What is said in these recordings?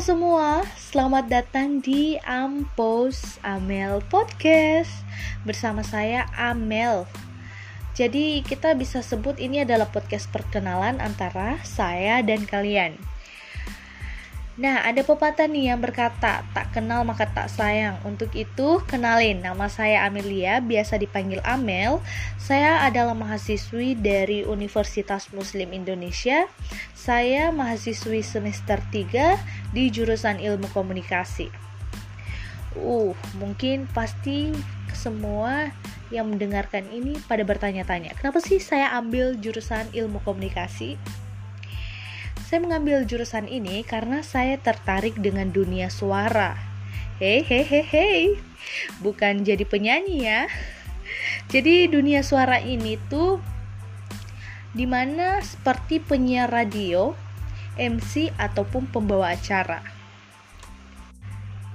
Semua, selamat datang di Ampos Amel Podcast Bersama saya Amel. Jadi kita bisa sebut ini adalah podcast perkenalan antara saya dan kalian Nah, ada pepatah nih yang berkata, tak kenal maka tak sayang. Untuk itu, kenalin, nama saya Amelia, biasa dipanggil Amel. Saya adalah mahasiswi dari Universitas Muslim Indonesia. Saya mahasiswi semester 3 di jurusan Ilmu Komunikasi. Uh, mungkin pasti semua yang mendengarkan ini pada bertanya-tanya, kenapa sih saya ambil jurusan Ilmu Komunikasi? Saya mengambil jurusan ini karena saya tertarik dengan dunia suara. Hei, hei, hei, hei. Bukan jadi penyanyi ya. Jadi dunia suara ini tuh di mana seperti penyiar radio, MC ataupun pembawa acara.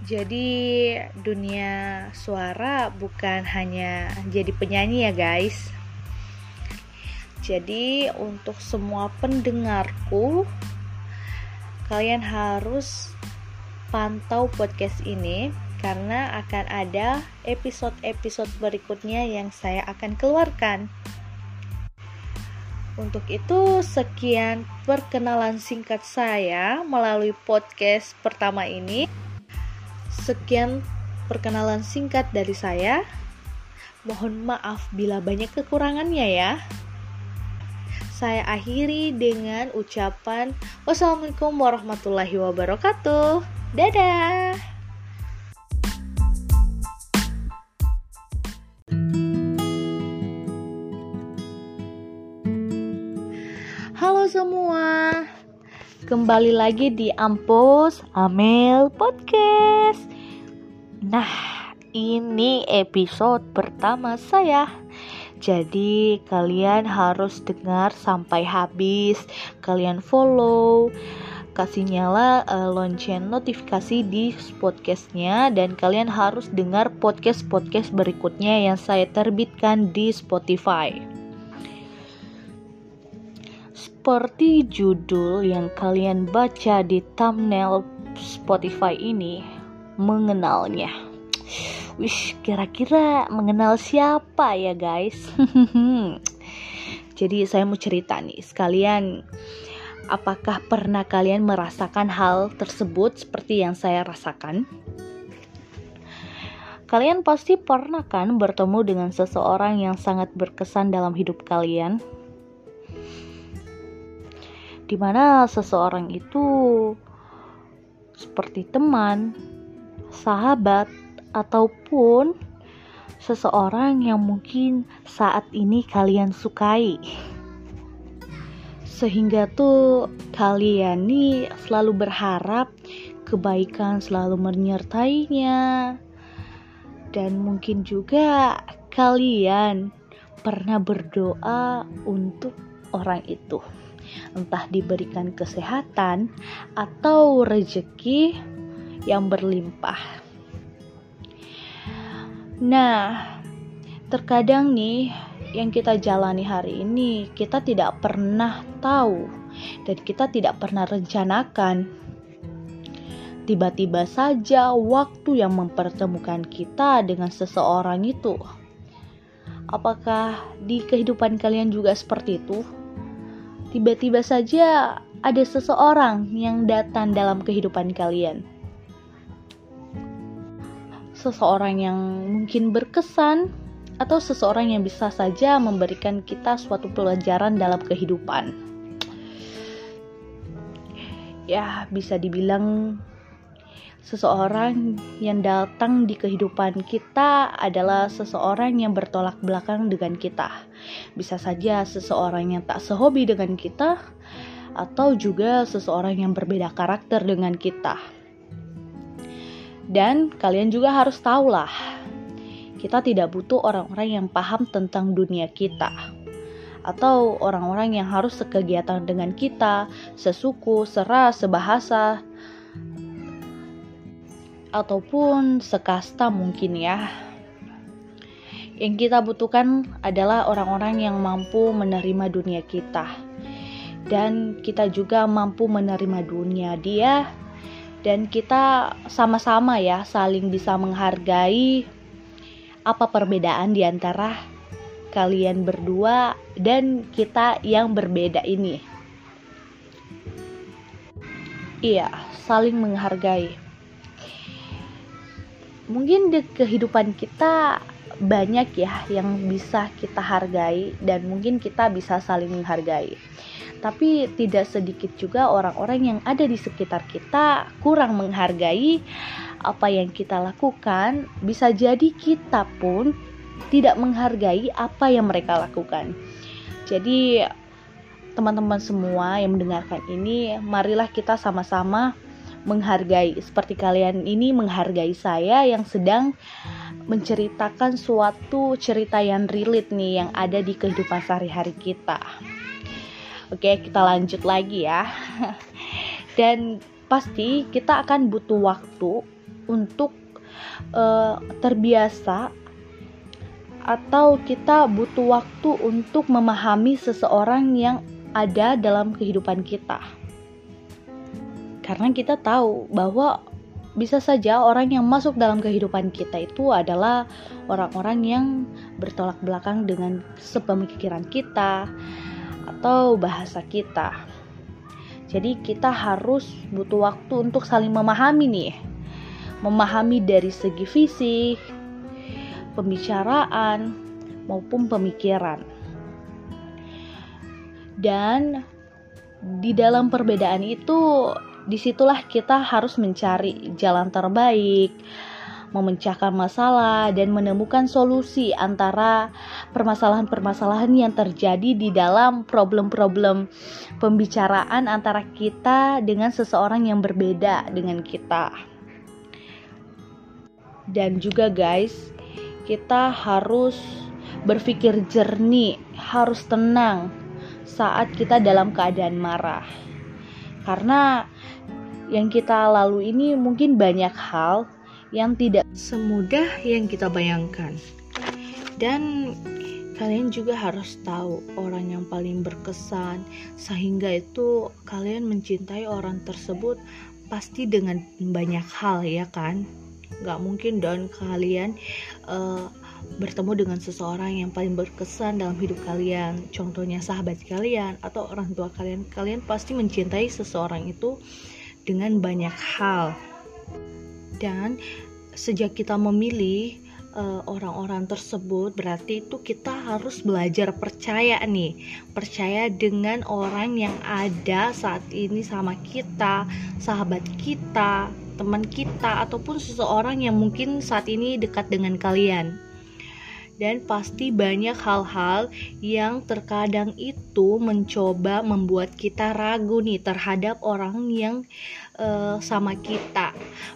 Jadi dunia suara bukan hanya jadi penyanyi ya guys, jadi untuk semua pendengarku kalian harus pantau podcast ini karena akan ada episode-episode berikutnya yang saya akan keluarkan. Untuk itu, sekian perkenalan singkat saya melalui podcast pertama ini. Sekian perkenalan singkat dari saya. Mohon maaf bila banyak kekurangannya ya saya akhiri dengan ucapan wassalamualaikum warahmatullahi wabarakatuh. Dadah. Halo semua. Kembali lagi di Ampus Amel Podcast. Nah, ini episode pertama saya jadi kalian harus dengar sampai habis. Kalian follow, kasih nyala uh, lonceng notifikasi di podcastnya dan kalian harus dengar podcast-podcast berikutnya yang saya terbitkan di Spotify. Seperti judul yang kalian baca di thumbnail Spotify ini, mengenalnya. Wish, kira-kira mengenal siapa ya guys? Jadi saya mau cerita nih sekalian apakah pernah kalian merasakan hal tersebut seperti yang saya rasakan? Kalian pasti pernah kan bertemu dengan seseorang yang sangat berkesan dalam hidup kalian? Di mana seseorang itu seperti teman, sahabat, ataupun seseorang yang mungkin saat ini kalian sukai. Sehingga tuh kalian nih selalu berharap kebaikan selalu menyertainya. Dan mungkin juga kalian pernah berdoa untuk orang itu. Entah diberikan kesehatan atau rezeki yang berlimpah. Nah, terkadang nih yang kita jalani hari ini kita tidak pernah tahu dan kita tidak pernah rencanakan. Tiba-tiba saja waktu yang mempertemukan kita dengan seseorang itu. Apakah di kehidupan kalian juga seperti itu? Tiba-tiba saja ada seseorang yang datang dalam kehidupan kalian seseorang yang mungkin berkesan atau seseorang yang bisa saja memberikan kita suatu pelajaran dalam kehidupan. Ya, bisa dibilang seseorang yang datang di kehidupan kita adalah seseorang yang bertolak belakang dengan kita. Bisa saja seseorang yang tak sehobi dengan kita, atau juga seseorang yang berbeda karakter dengan kita. Dan kalian juga harus tahu lah, kita tidak butuh orang-orang yang paham tentang dunia kita. Atau orang-orang yang harus sekegiatan dengan kita, sesuku, seras, sebahasa, ataupun sekasta mungkin ya. Yang kita butuhkan adalah orang-orang yang mampu menerima dunia kita. Dan kita juga mampu menerima dunia dia dan kita sama-sama ya saling bisa menghargai apa perbedaan di antara kalian berdua dan kita yang berbeda ini. Iya, saling menghargai. Mungkin di kehidupan kita banyak ya yang bisa kita hargai dan mungkin kita bisa saling menghargai tapi tidak sedikit juga orang-orang yang ada di sekitar kita kurang menghargai apa yang kita lakukan. Bisa jadi kita pun tidak menghargai apa yang mereka lakukan. Jadi, teman-teman semua yang mendengarkan ini, marilah kita sama-sama menghargai seperti kalian ini menghargai saya yang sedang menceritakan suatu cerita yang relate nih yang ada di kehidupan sehari-hari kita. Oke, kita lanjut lagi ya. Dan pasti kita akan butuh waktu untuk uh, terbiasa atau kita butuh waktu untuk memahami seseorang yang ada dalam kehidupan kita. Karena kita tahu bahwa bisa saja orang yang masuk dalam kehidupan kita itu adalah orang-orang yang bertolak belakang dengan sepemikiran kita, atau bahasa kita. Jadi kita harus butuh waktu untuk saling memahami nih. Memahami dari segi fisik, pembicaraan, maupun pemikiran. Dan di dalam perbedaan itu di situlah kita harus mencari jalan terbaik, memecahkan masalah dan menemukan solusi antara permasalahan-permasalahan yang terjadi di dalam problem-problem pembicaraan antara kita dengan seseorang yang berbeda dengan kita. Dan juga guys, kita harus berpikir jernih, harus tenang saat kita dalam keadaan marah. Karena yang kita lalu ini mungkin banyak hal yang tidak semudah yang kita bayangkan. Dan kalian juga harus tahu orang yang paling berkesan sehingga itu kalian mencintai orang tersebut pasti dengan banyak hal ya kan? Gak mungkin dong kalian uh, bertemu dengan seseorang yang paling berkesan dalam hidup kalian. Contohnya sahabat kalian atau orang tua kalian. Kalian pasti mencintai seseorang itu dengan banyak hal dan sejak kita memilih eh, orang-orang tersebut berarti itu kita harus belajar percaya nih. Percaya dengan orang yang ada saat ini sama kita sahabat kita teman kita ataupun seseorang yang mungkin saat ini dekat dengan kalian. Dan pasti banyak hal-hal yang terkadang itu mencoba membuat kita ragu nih terhadap orang yang uh, sama kita.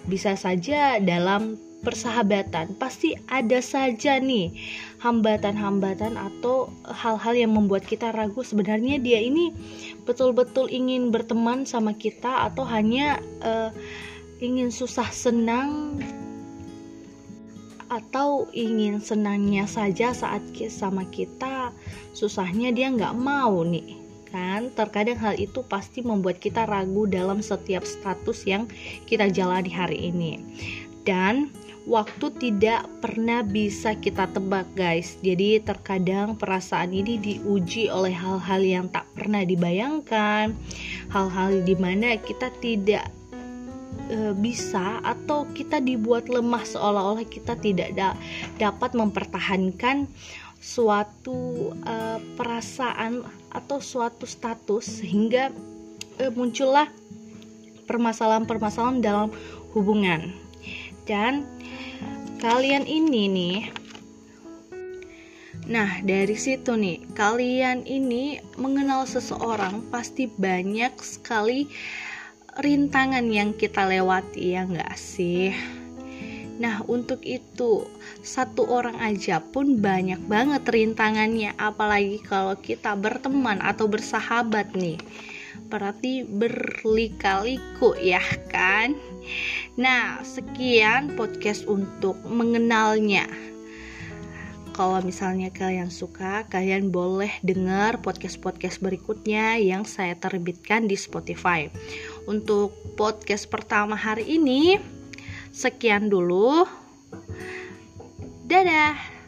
Bisa saja dalam persahabatan pasti ada saja nih hambatan-hambatan atau hal-hal yang membuat kita ragu sebenarnya dia ini betul-betul ingin berteman sama kita atau hanya uh, ingin susah senang atau ingin senangnya saja saat sama kita susahnya dia nggak mau nih kan? Terkadang hal itu pasti membuat kita ragu dalam setiap status yang kita jalani hari ini. Dan waktu tidak pernah bisa kita tebak guys. Jadi terkadang perasaan ini diuji oleh hal-hal yang tak pernah dibayangkan. Hal-hal di mana kita tidak e, bisa atau kita dibuat lemah seolah-olah kita tidak da dapat mempertahankan suatu e, perasaan atau suatu status sehingga e, muncullah permasalahan-permasalahan dalam hubungan. Dan kalian ini nih Nah, dari situ nih, kalian ini mengenal seseorang pasti banyak sekali rintangan yang kita lewati ya nggak sih Nah untuk itu satu orang aja pun banyak banget rintangannya apalagi kalau kita berteman atau bersahabat nih. Berarti berlika-liku ya kan? Nah sekian podcast untuk mengenalnya. Kalau misalnya kalian suka, kalian boleh dengar podcast-podcast berikutnya yang saya terbitkan di Spotify. untuk podcast pertama hari ini sekian dulu. Dadah